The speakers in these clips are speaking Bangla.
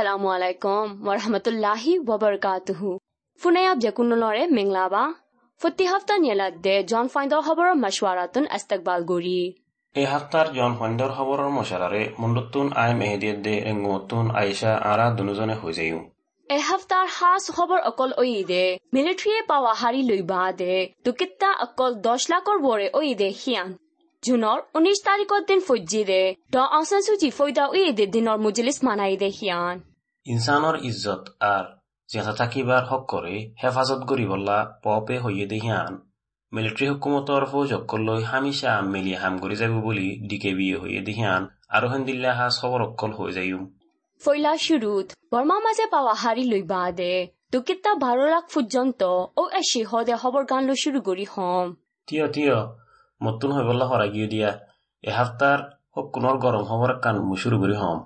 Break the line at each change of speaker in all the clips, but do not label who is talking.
আসসালামু আলাইকুম Assalamualaikum warahmatullahi wabarakatuh. Funayab jakunulore minglaba. ফতি হপ্তা নিয়ালাত দে জন ফাইন্দর খবরের মশওয়ারাতুন আস্তাকবাল গরি
এই হাক্তার জন ফাইন্দর খবরের মশারারে মুন্ডতুন আই এহদিয়ত দে এঙ্গুতুন আয়েশা আরা দুনুজনে হই যাইউ
এই হাফতার হাস খবর অকল ওই দে মিলিটারি পাওয়া হারি লইবা দে তো কিত্তা অকল দশ লাখর বরে ওই দে হিয়ান জুনর উনিশ তাৰিখৰ দিন ফৌজিৰে ড আউচান চুজি ফৈদা উই দিনৰ মুজলিছ মানাই দে হিয়ান
ইনচানৰ ইজ্জত আৰ জেঠা থাকিবাৰ হক কৰি হেফাজত গঢ়িবলা পপে হৈয়ে দেহিয়ান মিলিটাৰী হুকুমতৰ ফৌজসকললৈ হামিছা মেলি হাম কৰি যাব বুলি ডি কে বিয়ে হৈয়ে দেহিয়ান আৰু হৈ
ফৈলা শুৰুত বৰমা মাজে পাৱা আহাৰী লৈ বাদে। দুকিতা বাৰ লাখ ফুটজন্ত ও এ হদে দে খবৰ গান লৈ শুৰু কৰি হম।
তিয় তিয় মতুন হৈ বলা হৰাগিয়ে দিয়া। এসপ্তাহ সকোনৰ গৰম খবৰ কাণ মই শুৰু কৰি হম।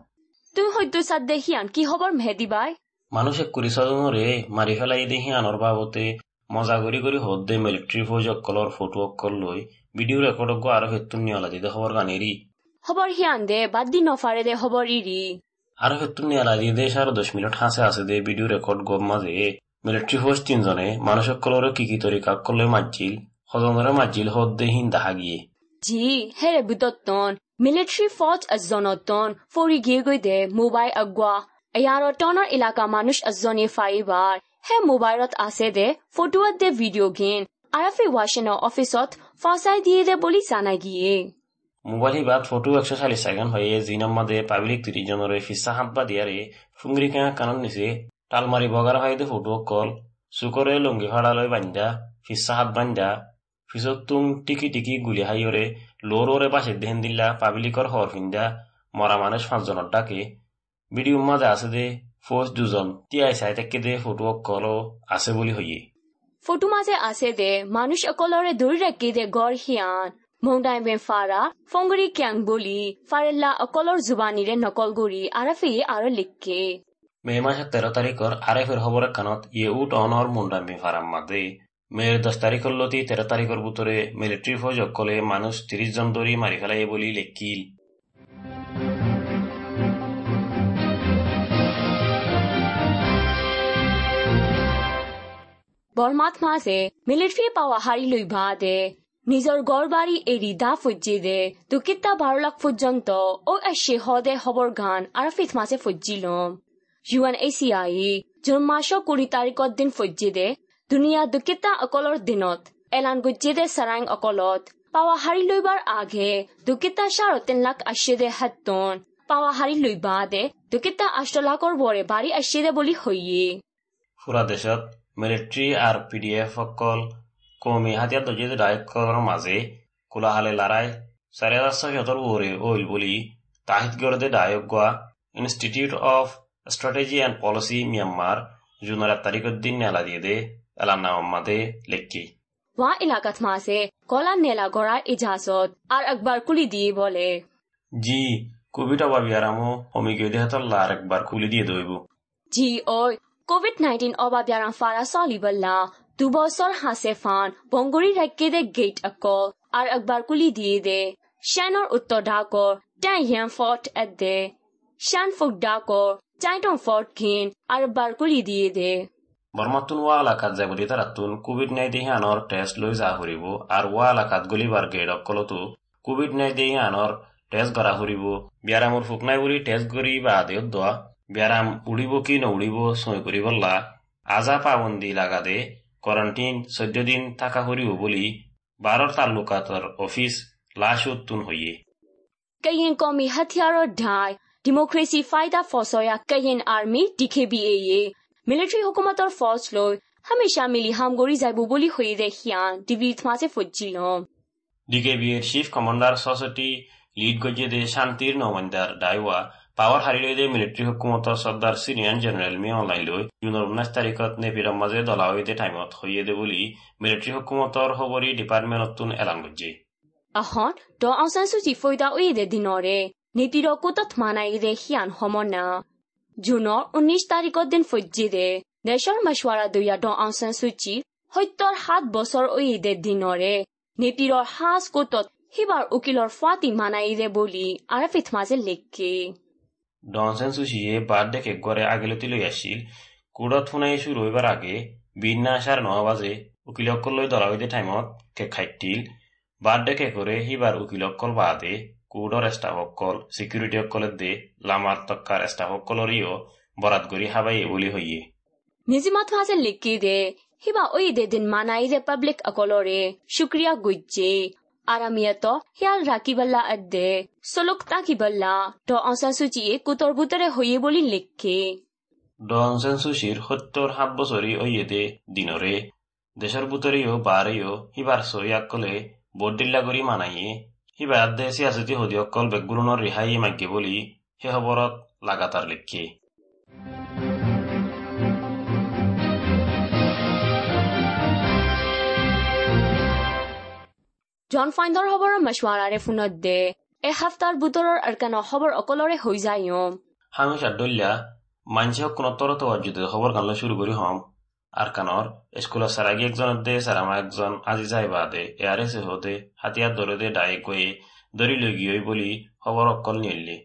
তুমি হয়তো সাদ দেখিয়ান কি খবর মেহেদি বাই
মানুষ চজনরে মারি ফেলাই দেহিয়ানৰ বাবতে মজা কৰি হদ দে মিলিটারি ফৌজ অকলৰ ফটো অকল লৈ ভিডিঅ রেকর্ড গো আৰু হেতুন নিয়লা দিদে খবৰ গানেরি
খবর হিয়ান দে বাদ দি নফারে দে খবর ইরি
আৰু হেতুন নিয়লা দেশ আৰু দশ মিনিট হাসে আছে দে ভিডিঅ রেকর্ড গম মাঝে মিলিটারি ফৌজ তিনজনে মানুষ অকলরে কি কি তরিকা অকলে মাজিল সজনরে মাজিল হদ দে হিন দাহা গিয়ে
জি হেরে বুতত্তন ফৌজ আজনতন ফরি গিয়ে গই দে মোবাইল আগোয়া এয়ারো টনৰ এলাকা মানুষ আজনে ফাইবার হে মোবাইলত আছে দে ফটোত দে ভিডিঅ গেন আরাফি ওয়াশিনৰ অফিসত ফসাই দিয়ে দে বুলি জানা গিয়ে
মোবাইল বা ফটো একশো চাল্লিশ সেকেন্ড হয়ে জিনাম মাদে পাবলিক তিরিশ জনরে ফিসা হাত বা দিয়ারে ফুংরি কেঙা কানন নিছে টালমারি বগার দে ফটো কল চুকরে লুঙ্গি ফাড়ালৈ বান্ধা ফিসা হাত বান্ধা ফিসত তুং টিকি টিকি গুলি হাইয়রে ওরে পাশে দেহেন দিল্লা পাবলিকর হর ফিন্দা মরা মানুষ পাঁচজনের ডাকে ভিডিও মাঝে আছে দে ফোর্স দুজন তিয়াই চাই তেকে দে ফটো কল আছে বুলি হইয়ে।
ফটো মাঝে আছে দে মানুষ অকলরে দূরে রেখে দে গড় হিয়ান মংডাই বেন ফারা ফঙ্গরি ক্যাং বলি ফারেল্লা অকলর জুবানিরে নকল গড়ি আরাফি আরো লিখকে।
মে মাসের তেরো তারিখর আরেফের খবরের কানত ইয়ে উট অনর মুন্ডামি ফারাম মাদে। মেয়ের দশ তারিখর লতি, তেরো তারিখর ভিতরে মিলিটারি ফৌজ অকলে মানুষ তিরিশ জন দরি মারি ফেলাই বলি লেখিল।
বৰমাত মাছে মিলিটাৰী পাৱা হাৰি লৈ ভা দে। নিজৰ গড় বাৰী এৰি দা ফুজি দে। দুকিতা বাৰ লাখ পৰ্যন্ত ও এসে হদে হবৰ গান আৰাফিত মাছে ফুজি লম। ইউ এন জুন মাসৰ কুড়ি তাৰিখৰ দিন ফুজি দে। দুনিয়া দুকিতা অকলৰ দিনত, এলান গুজি দে চাৰাং অকলত। পাৱা হাৰি লৈবাৰ আগে, দুকিতা চাৰ তিন লাখ আশী দে হাতন পাৱা হাৰি লৈ বা দে, দুকিতা আষ্ট লাখৰ বৰে বাৰী আশী দে বুলি হৈয়ে।
ফুৰা দেশত মিলিটারি আর পিডিএফ সকল কমি হাতিয়ার দজিত ডায়কর মাঝে কোলাহালে লড়াই চারি হাজার ছয়শতর ওরে ওইল বলি তাহিত গড়দে ডায়ক Goa institute of strategy and policy Myanmar জুনের এক তারিখের দিন নেলা দিয়ে দে। এলান্না মাদে লেখি
ওয়া এলাকাত মাসে কলা নেলা গড়ার ইজাজত আর একবার কুলি দিয়ে বলে
জি কোভিড অবাবিয়ারামো অমিকে দেহতর লার একবার খুলি দিয়ে দইব
জি ওই কোভিড নাইন্টিন অবাবিয়ারাম ফারা সলিবল্লা দু বছর হাসে ফান বঙ্গরি রাখকে দে গেট অকল আর একবার কুলি দিয়ে দে শ্যানর উত্তর ডাকর ট্যাং হিয়ান ফর্ট এদ দে শ্যান ফুক ডাকর চাইটন ফর্ট ঘিন আর একবার কুলি দিয়ে দে
বর্মাতুন ওয়া এলাকাত যায় বুলি তারাতুন কোভিড নাইন্টিন আনর টেস্ট লৈ যা ফুৰিব আৰু ওয়া এলাকাত গলিবাৰ gate অকলতো Covid nineteen Anar test করা ফুৰিব বিয়ারামর ফুক নাই বুলি টেস্ট করি বা আদেও দোৱা বিয়ারাম উড়িব কি নউড়িব সই করি বললা আজা পাবন্দি লাগাদে কোয়ারেন্টিন চৈধ্য দিন থাকা ফুরিব বুলি বারর তালুকাতর অফিস লাশ উত্তুন হইয়ে
ကရင်ကော်မီဟတ်ယာရဒိုင်ဒီမိုကရေစီဖိုင်တာဖော်ဆော်ယာကရင်အာမီ DKBA ရေ মিলিটাৰী হুকুমতৰ ফৰ্চ লৈ হামেশা মিলি হামগুৰি যাব বুলি সুধিলে সিয়া ডিগ্ৰীত মাজে ফুটজি ল
ডি বিৰ চিফ কমাণ্ডাৰ সৰস্বতী লিড গজিয়ে দে শান্তিৰ নমাণ্ডাৰ ডাইৱা পাৱাৰ হাৰি লৈ দে মিলিটাৰী হুকুমতৰ চৰ্দাৰ ছিনিয়ৰ জেনেৰেল মি অনলাই লৈ জুনৰ ঊনৈশ তাৰিখত নেপিৰৰ মাজে দলা হৈ দে টাইমত হৈয়ে দে বুলি মিলিটাৰী হুকুমতৰ সবৰি ডিপাৰ্টমেণ্টতোন এলান গজি
আহত দ আছে চিফৈ ফৈদা উই দে দিনৰে নেপিৰ কোটত মানাই দে সিয়ান সমনা ro ko tat manai de hian homona junor 19 tarikh din fojji de national mashwara do ya do aung san suu kyi hoitor hat bosor uyi de dinore ne pi ro has ko tot hibar ukilor fati manai de boli arafit maze lekke
ডনসেন সুশিয়ে বাদ দেখে গড়ে আগেলতি লই আসছিল কুড়ত ফুনাই শুরু হইবার আগে বিন্না আসার ন বাজে উকিলকল লই দলাগতি টাইমত কেক খাইটিল বাদ দেখে করে হিবার উকিলকল বাদে তক্কার স্টাফসকলরিও বরাত গরি হাবাই বলি হইয়ে।
নিজিমাত মাঝে লিখি দে হিবা ওই দে দিন মানাই রে পাবলিক অকলরে শুক্রিয়া গুজ্জে। আরামিয়াত হিয়াল রাকিবাল্লা আদে সলক তাকিবাল্লা ড অসান সুচিয়ে কুতর বুতরে হইয়ে বলি লিখে।
ডনসেন সুশির সত্তর সাত বছরি ওইয়েদে দিনরে দেশৰ বুতৰিও বাৰেও সিবাৰ চৰিয়াকলে বৰদিল্লা কৰি মানাইয়ে। সি বাদ দে আছে আছে যে সুধীসকল বেকগ্ৰাউণ্ডৰ ৰেহাইয়ে বুলি সেই খবৰত লাগাতাৰ লিখি
জন ফাইণ্ডৰ খবৰ মাছৱাৰাৰে ফোনত দে এসপ্তাহৰ বুটৰৰ আৰকানৰ খবৰ অকলৰে হৈ যায়
হামি চাদ্দলীয়া মাঞ্চীয়ক কোনো যদি খবৰ কাললৈ চুৰ কৰি হ'ম আর কানর স্কুলত সারাগি একজনের দে, সারামা একজন আজি যাই বাদে এয়ারে সে হতে হাতিয়ার ধরে দে ডায়ে কয়ে দরি লৈ গিয়ে বলি খবর অকল নিলি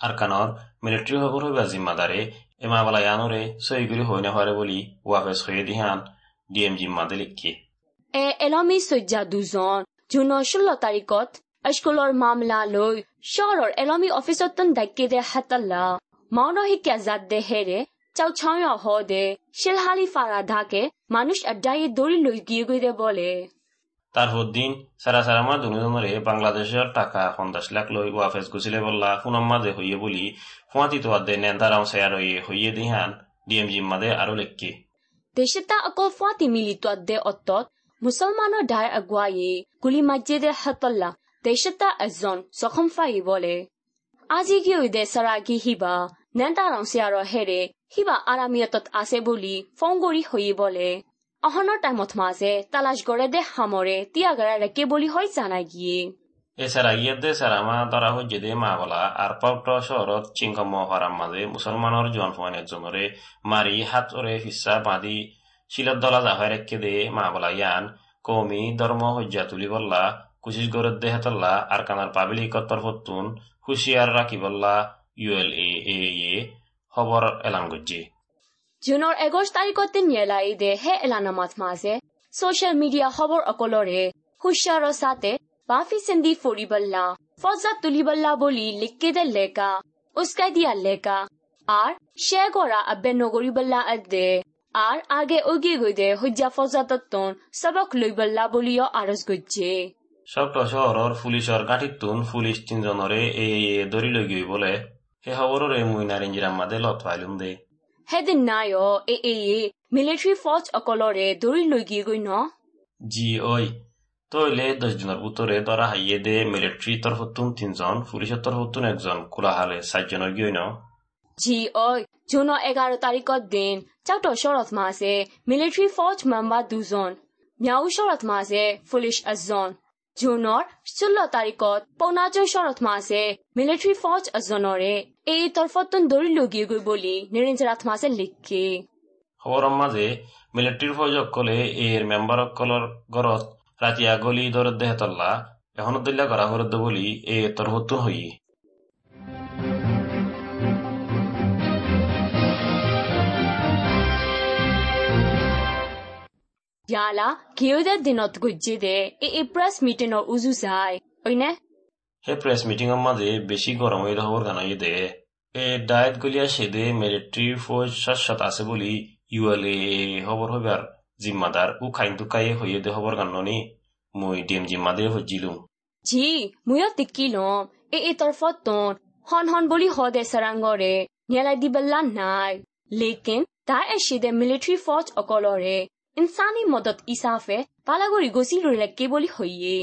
আর কানর মিলিটারি খবর হইবা জিম্মাদারে এমা বলা ইয়ানরে করি হই না পারে বলি ওয়াফেস হয়ে দিহান ডিএম জিম্মাদে লিখি।
এ এলমি সজ্জা দুজন জুনৰ ষোল্ল তাৰিখত স্কুলৰ মামলা লৈ চহৰৰ এলমি অফিচত দায়িত্বে দে হাতাল্লা মৌন শিক্ষা জাত দে হেৰে চাও আড্ডায় দড়ি লই গিয়ে বলে
সারা সারা মা বাংলাদেশের টাকা লাখ লই গুছিলে বললা যে হইয়ে বলি ফুয়াতি তো আদে হইয়ে হইয়ে দিহান ডিএমজি মাদে আরো লেখকে
দেশে তা অকল ফুয়াতি মিলি তো আদে অত্তত মুসলমানো ডায় আগুয়াইয়ে গুলি হাতল্লা দেশে তা একজন সখম ফাই বলে আজি কি ওই দে সারা কি হিবা হেরে হিবা আৰামিয়তত আছে বুলি ফোন কৰি হৈ বলে। অহনৰ টাইমত মাজে তালাশ গড়ে দে সামৰে তিয়াগাৰা ৰেকে বুলি হৈ জানাই গিয়ে।
এছাড়া ইয়েদে সারামা ধরা হচ্ছে দে মা বলা আর পক্ট শহরত চিংকম হরাম মাঝে মুসলমানের জন ফুয়ান একজনরে মারি হাত ওরে ফিসা বাঁধি শিলত দলা জাহাই রেখে দে মা বলা ইয়ান, কৌমি ধর্ম হজ্জা তুলি বললা কুচিস গরদ দেহে তল্লা আর কানার পাবিলি কত্তর ফতুন হুশিয়ার রাখি বললা ইউএল এ এ। খবর এলান গজ্জি।
জুনৰ এগছ তাৰিখতে নিয়েলাই দে হে এলানামাত মাজে। ছচিয়েল মিডিয়া খবৰ অকলৰে। হুশিয়াৰৰ সাথে বাফি চেন্দি ফুৰিবল্লা ফজাত তুলিবল্লা বুলি লিখকে দে লেকা উস্কাই দিয়া লেকা আর সে গড়া আব্বে নগরিবল্লা আদে আর আগে ওগিয়ে গইদে হজ্জা ফজাতত্তন সবক লইবল্লা বলিও আরজ গজ্জে।
সবটা শহরের পুলিশের গাঁঠিতুন পুলিশ তিনজনরে এ এ দরি লৈ গই বলে। ఏ హవరో రే మూవీ నారింజిరా మదే లో త్వాలుంది
హెది నాయో ఏ ఏ ఏ మిలిటరీ ఫోర్స్ అకొలోరే దురి లుగి గుయ్ నో
జి ఓయ్ তই লে দহ দিনৰ বুটৰে দৰা হাইয়ে দে মিলিট্ৰী তৰফতোন তিনিজন পুলিচৰ তৰফতোন একজন কোলাহালে চাৰিজনৰ গিয় ন
জি ঐ জুনৰ এঘাৰ তাৰিখৰ দিন চাউট শৰত মাহ আছে মিলিট্ৰী ফৌজ মেম্বাৰ দুজন ম্যাও শৰত মাহ আছে পুলিচ এজন জুনৰ ষোল্ল তাৰিখত পৌনাজন শৰৎ মাছে মিলিটাৰী ফৌজ এজনৰে এই তৰফতন দৌৰি লগি গৈ বুলি নিৰঞ্জৰাত মাছে লিখে।
খবৰৰ মাঝে মিলিটারির ফৌজসকলে এর মেম্বারসকলৰ ঘৰত ৰাতি আগলি দরদ এখন তল্লা এখন দিল্লা করা হরদ বলি এ
তরফতুন হইয়ে ইয়ালা ঘিউদের দিনত গজ্জিদে এই প্রেস মিটিংৰ উজু যায় হয়নে
হে প্রেস মিটিংৰ মাঝে বেশি গরম হয়ে খবর জানাই দে এ ডায়েট গলিয়া সেদে মিলিটারি ফৌজ শাশ্বত আছে বলি ইউএলএ খবর হইবার জিম্মাদার ও খাইন তুকাই হইয়ে দে খবর গান্ননি মুই ডিএম জিম্মাদে হজ্জিলুম
জি ময়ো টিকিলম এই এই তৰফতন হন হন বুলি হদে চাৰাংগৰে নিয়ালাই দিবল্লা নাই লেকিন তাই এচিদে মিলিটাৰী ফৌজ অকলৰে ইনসানি মদত ইসাফে পালাগুড়ি গসিল লেকে বলি হইয়ে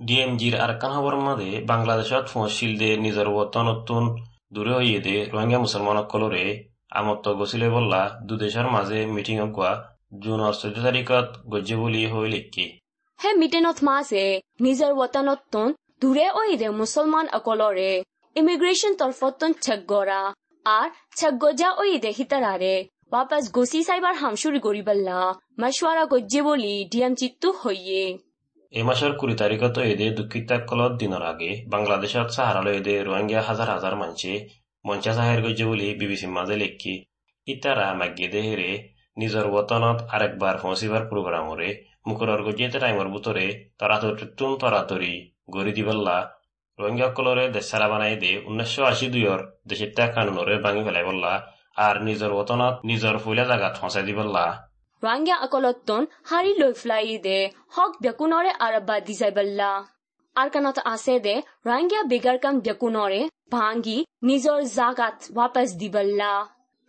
ডিএমজির আরেকখান খবর মাঝে বাংলাদেশত ফসিল দে নিজের নতুন দূরে হইয়ে দে রোহিঙ্গা মুসলমানসকলরে আমত্ত গছিলে বললা দু দেশের মাঝে মিটিং অগুয়া জুনৰ চৈধ্য তাৰিখত গজ্জে বুলি হৈ লিখি
হে মিটিনত মাছে নিজৰ ৱতনতন দূৰে ওইদে মুছলমান অকলৰে ইমিগ্ৰেশ্যন তৰফতন চেকগৰা আর চেকগজা ওইদে হিতারারে বাপাস গোসি সাইবার হামসুর গরিবাল না। মশওয়ারা গজ্জে বলি ডিএম চিত্তু হইয়ে।
এই মাসের কুড়ি তারিখত এদে দুঃখিতা কলত দিনের আগে বাংলাদেশত সাহারালো এদে রোহিঙ্গা হাজার হাজার মানুষে মঞ্চা সাহের গজ্জে বলি বিবিসি মাঝে লেখি। ইতারা মাগিয়ে দেহেরে নিজের বতনত আরেকবার ফসিবার প্রোগ্রামরে মুকুরর গজ্জে টাইমর বুতরে তরাতরিতুন তরাতরি গড়ি দিবল্লা। রোহিঙ্গা কলরে দেশারা বানাই দে উনিশশো আশি দুইয়ের দেশের তা কানুনরে ভাঙি ফেলাই বললা আর নিজের ওতনত নিজের ফুলে জায়গা ঠসাই দিবল্লা
রাঙ্গিয়া আকলতন হারি লৈ ফ্লাই দে হক বেকুনরে আর বা দিজাই বল্লা আর কানত আছে দে রাঙ্গিয়া বেগার কাম বেকুনরে ভাঙ্গি নিজর জাগাত ওয়াপাস দিবল্লা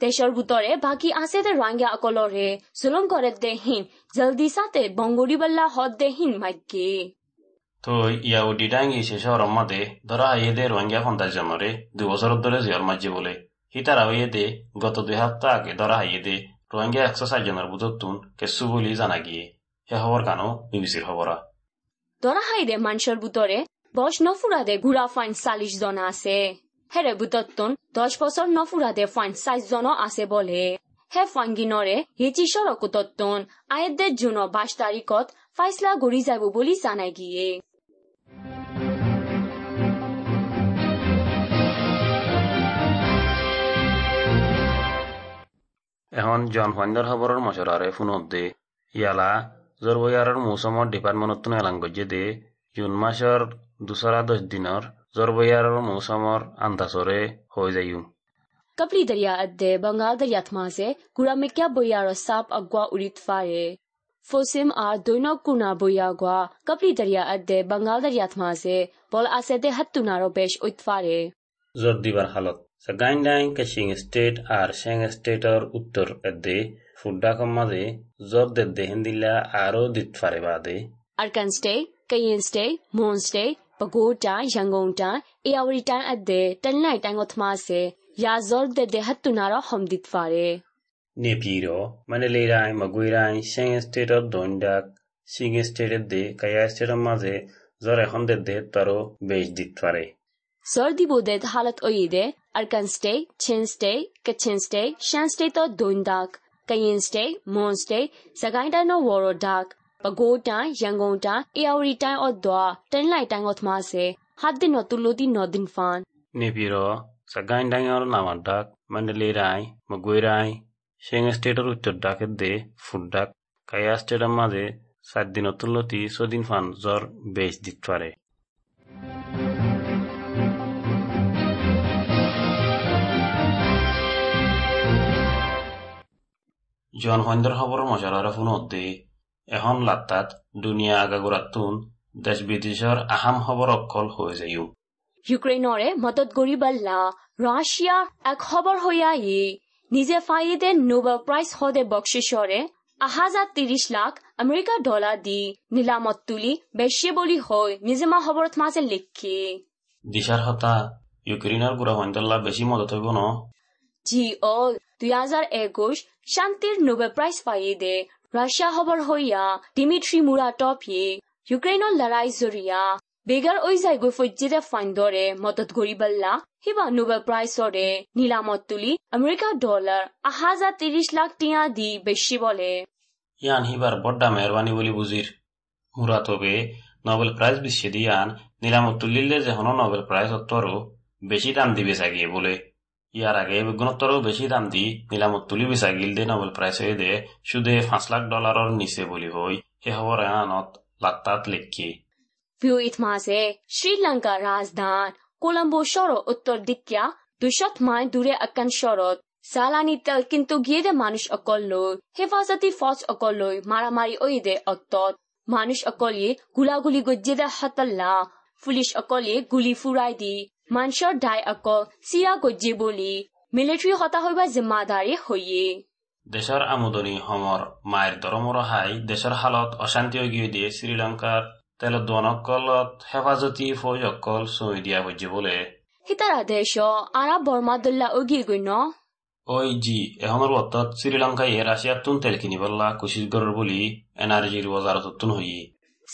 তেসর গুতরে বাকি আছে দে রাঙ্গিয়া আকলরে সুলং করে দেহিন জলদি সাথে বঙ্গড়ি বল্লা হদ দেহিন মাইকে
তো ইয়া ও ডিডাঙ্গি শেষ অরমাতে ধরা এদের রোহিঙ্গা ফন্দার জন্য রে ধরে জিয়র মাজি বলে হইয়ে গত দুই আগে ধরা রোহিঙ্গা জানা গিয়ে। কানো? বিবিসির খবরা।
মানসৰ বুটৰে বছ নফুৰাদে ঘূৰা ফাইন চাল্লিশ জনা আছে। হেৰে বুটতন দহ বছৰ নফুৰাদে ফাইন চাইশ জন আছে বলে। হে ফাংগিনৰে হিচি সৰকুতন আয়েদে জুনৰ বাইশ তাৰিখত ফাইসলা ঘূৰি যাব বুলি জানাই গিয়ে।
এখন জন ফাইন্দার খবরের মশলারে ফোনত দে ইয়ালা জরবয়ারের মৌসুমর ডিপার্টমেন্টত এলান গজ্জে দে জুন মাসের দুসরা দশ দিনের জরবয়ারের মৌসুমর আন্দাজরে হয়ে যাইও
कपली दरिया अद्दे बंगाल दरिया थमासे गुड़ा में क्या बोया साप अगवा उड़ित फारे फोसिम आर दोनों कुना बोया गुआ कपली दरिया अद्दे बंगाल दरिया थमासे बोल आसे दे हत्तु नारो पेश उत फारे
Sagañɗañ Kaching state ar Cheng stateor uttor edde fuɗɗakammaze zordedde hindila aro ditfarebade.
Arkanste, Kayinste, Monste, Pagoda, Yangonda, Iawritan edde Tanaitan otmase, ya zordedde hattunara homditfare.
Nepiro, Maneleirain, Maguirain, Cheng stateor dondak, Ching state edde Kaya stateormaze zore homdedde taro bejditfare.
Zordi budet halat oyide, Arkan State, Chin State, Kachin State, Shan State တို့ဒွန်းဒတ်ကရင် State, Mon State, စကိုင်းတိုင်းတို့ဝေါ်ရဒတ်ပဲခူးတိုင်းရန်ကုန်တိုင်းအေရဝတီတိုင်းအော့သွာတင်းလိုက်တိုင်းအော့သမားစေဟာဒင်နော်တူလိုတီနော်ဒင်ဖန်
နေပြည်တော်စကိုင်းတိုင်းအော့လာမဒတ်မန္တလေးတိုင်းမကွေးတိုင်းရှင်းစတေတော်တို့ဒတ်ကဒေဖုဒတ်ကယာစတေတော်မှာစေ সাত দিন অতুল্যতি সদিন ফান জ্বর বেশ দিতে পারে ফোনত দে এখন লাত্তাত দুনিয়া আগাগোড়াতুন দেশ বিদেশৰ আহাম খবৰ অকল হৈ যায়ো
ইউক্ৰেইনৰে মদত গৰিবাল্লা ৰাছিয়া এক খবৰ হইয়াই নিজে ফাইদে নোবেল প্ৰাইজ হদে বকশিসরে আহাজার তিরিশ লাখ আমেরিকা ডলার দি নিলামত তুলি বেশি বলি হয় নিজে মা খবরত মাঝে লিখি
দিশাৰ হতা ইউক্ৰেইনৰ গুড়া সন্ধ্যাল্লা বেছি মদত হইব ন
জি ও দুই হাজার একুশ শান্তির নোবেল প্রাইজ পাইয়ে রাশিয়া খবর হইয়া ডিমিট্রি মুরাটপি ইউক্রেইনের লড়াই জরিয়া বেগার ওই জায়গায় ফজ্জিদে ফাইন্দরে মদত গরিবাল্লা হিবা নোবেল প্রাইজ ওরে। নিলামত তুলি আমেরিকা ডলার। আহাজার তিরিশ লাখ টিয়া দি বেশি বলে।
ইয়ান হিবার বড্ডা মেহরবানি বলি বুজির। মুরাতবে নোবেল প্রাইজ বিশ্বে দিয়ান। নিলামত তুলিলে যেহন নোবেল প্রাইজ অত্তরও বেশি দাম দিবে চাগিয়ে বলে। ইয়ার আগে বিজ্ঞানোত্তরও বেশি দাম দি নিলামত তুলি বেচা গিল দে নোবেল প্রাইজ দে সুদে পাঁচ লাখ ডলারের নিচে বলি হই সে খবর এনানত লাত্তাত লেখি।
ভিউইত মাসে শ্রীলঙ্কা রাজধান কোলম্বো শহর উত্তর দিকিয়া দুশত মাইল দূরে আকান শরত সালানি তেল কিন্তু গিয়ে দে মানুষ অকল লই হেফাজতি ফজ অকল লই মারামারি ওই দে অত্তত। মানুষ অকলিয়ে গুলাগুলি গজ্জে দে হতল্লা, পুলিশ অকলিয়ে গুলি ফুরাই দি। মানুহৰ দায় অকল চিয়া গজি বুলি মিলিটাৰী হতা হৈ বা জিম্মাদাৰী হৈয়ে
দেশৰ আমোদনী সমৰ মাইৰ দৰমৰ হাই দেশৰ হালত অশান্তি অগিয়ে দিয়ে শ্ৰীলংকাৰ তেল দনকলত হেফাজতি ফৌজ অকল চুই দিয়া বুজি বোলে
সীতাৰা দেশ আৰা বৰ্মাদুল্লা অগি গণ্য
ঐ জি এখনৰ বতত শ্ৰীলংকাই ৰাছিয়াত তুন তেল কিনিবলা কোচিছগড়ৰ বুলি এনাৰ্জিৰ বজাৰত তুন হৈয়ে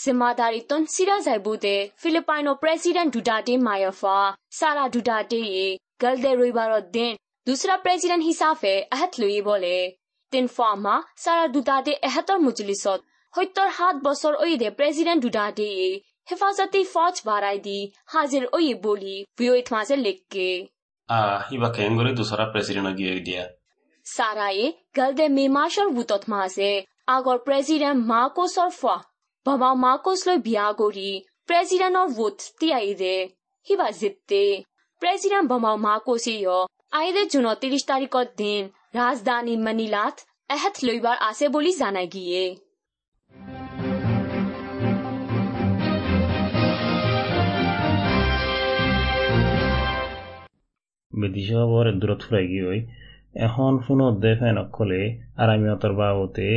ဇင်မာတာတွေတွန်းစီရဆိုင်ဖို့တဲ့ဖိလစ်ပိုင်တော် President Duterte Mayafa စာရာ Duterte ရေဂယ်ဒေရေဘာရော့ဒင်ဒူစရာ President হিসাবে আহাত লইবলে তিনফামা সারা দুটাতে এহাতর মুজলিসত সত্তর সাত বছর ঐদে প্রেসিডেন্ট দুটাতে হেফাজতি ফৌজ বাড়াই দি হাজির ওই বলি ভিওইত মাঝে লেখকে
আ ইবা কেঙ্গরে দুসরা প্রেসিডেন্ট গিয়ে দিয়া
সারায়ে গলদে মে মাসর বুতত মাসে আগর প্রেসিডেন্ট মাকোসর ফা baba Marcos biagori president of vote ti aide. Hiba zitte president baba Marcos yo আইদের জন্য তিরিশ দিন রাজধানী মানিলাত এহেত লইবার আছে বলি গিয়ে
এখন ফোনত দে ফেন অকলে আরামিয়তর বাবতে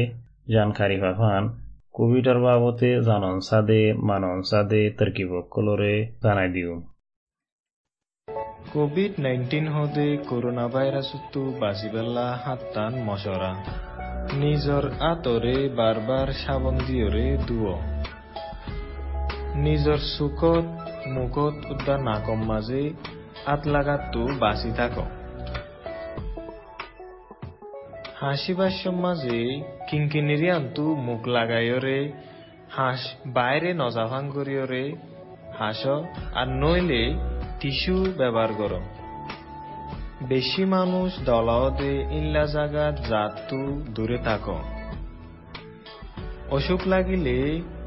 জানকারি পাফান কোভিডর বাবতে জানন সাদে মানন সাদে তরকিব কলরে জানাই দিও।
কোভিড নাইন্টিন হদে করোনা ভাইরাসতো বাঁচিবেলা হাত্তান মশরা নিজর আতরে বারবার সাবন দিয়রে দুয় নিজর চুকত, মুখত উদ্যান নাকম মাঝে আত লাগাতো বাঁচি থাক হাসিবার সমাজে কিঙ্কিনিরি আন্তু মুখ লাগাইয়রে হাঁস বাইরে নজাভাং করিয়রে হাঁস আর নইলে টিস্যু ব্যবহার কর বেশি মানুষ দলাওদে ইল্লা জাগাত জাতু দূরে থাক অসুখ লাগিলে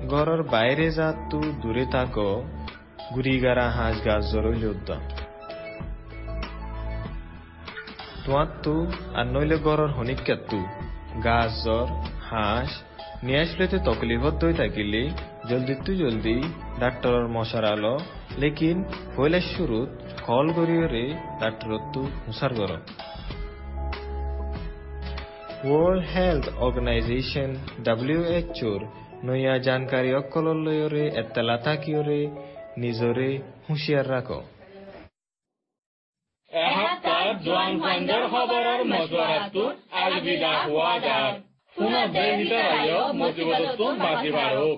ঘরের বাইরে জাতু দূরে থাক গুড়িগারা হাঁস গাছ জরই যোদ্ধা তোয়াত্তু আর নইলে গড়র হনিকাত্তু গাছ, জ্বর, হাঁস, নিয়ে আসলেতে তকলিফত দই থাকিলে। জলদি তু জলদি ডাক্তরর মশার আলো। লেকিন হইলে শুরুত কল করিয়রে ডাক্তরত্তু হুসার কর ওয়ার্ল্ড হেলথ অর্গানাইজেশন ডাব্লিউএচওর নইয়া জানকারী অকলর লয়রে এত্তালা থাকিয়রে নিজরে হুঁশিয়ার রাখো।
এসপ্তাহ জোৱান ফাইণ্ডৰ খবৰৰ মজুৱাৰাটো আলবিদা হোৱা যাৰ পুনৰ দেহ ভিতৰত মজিবতটো বাজি বাঢ়ক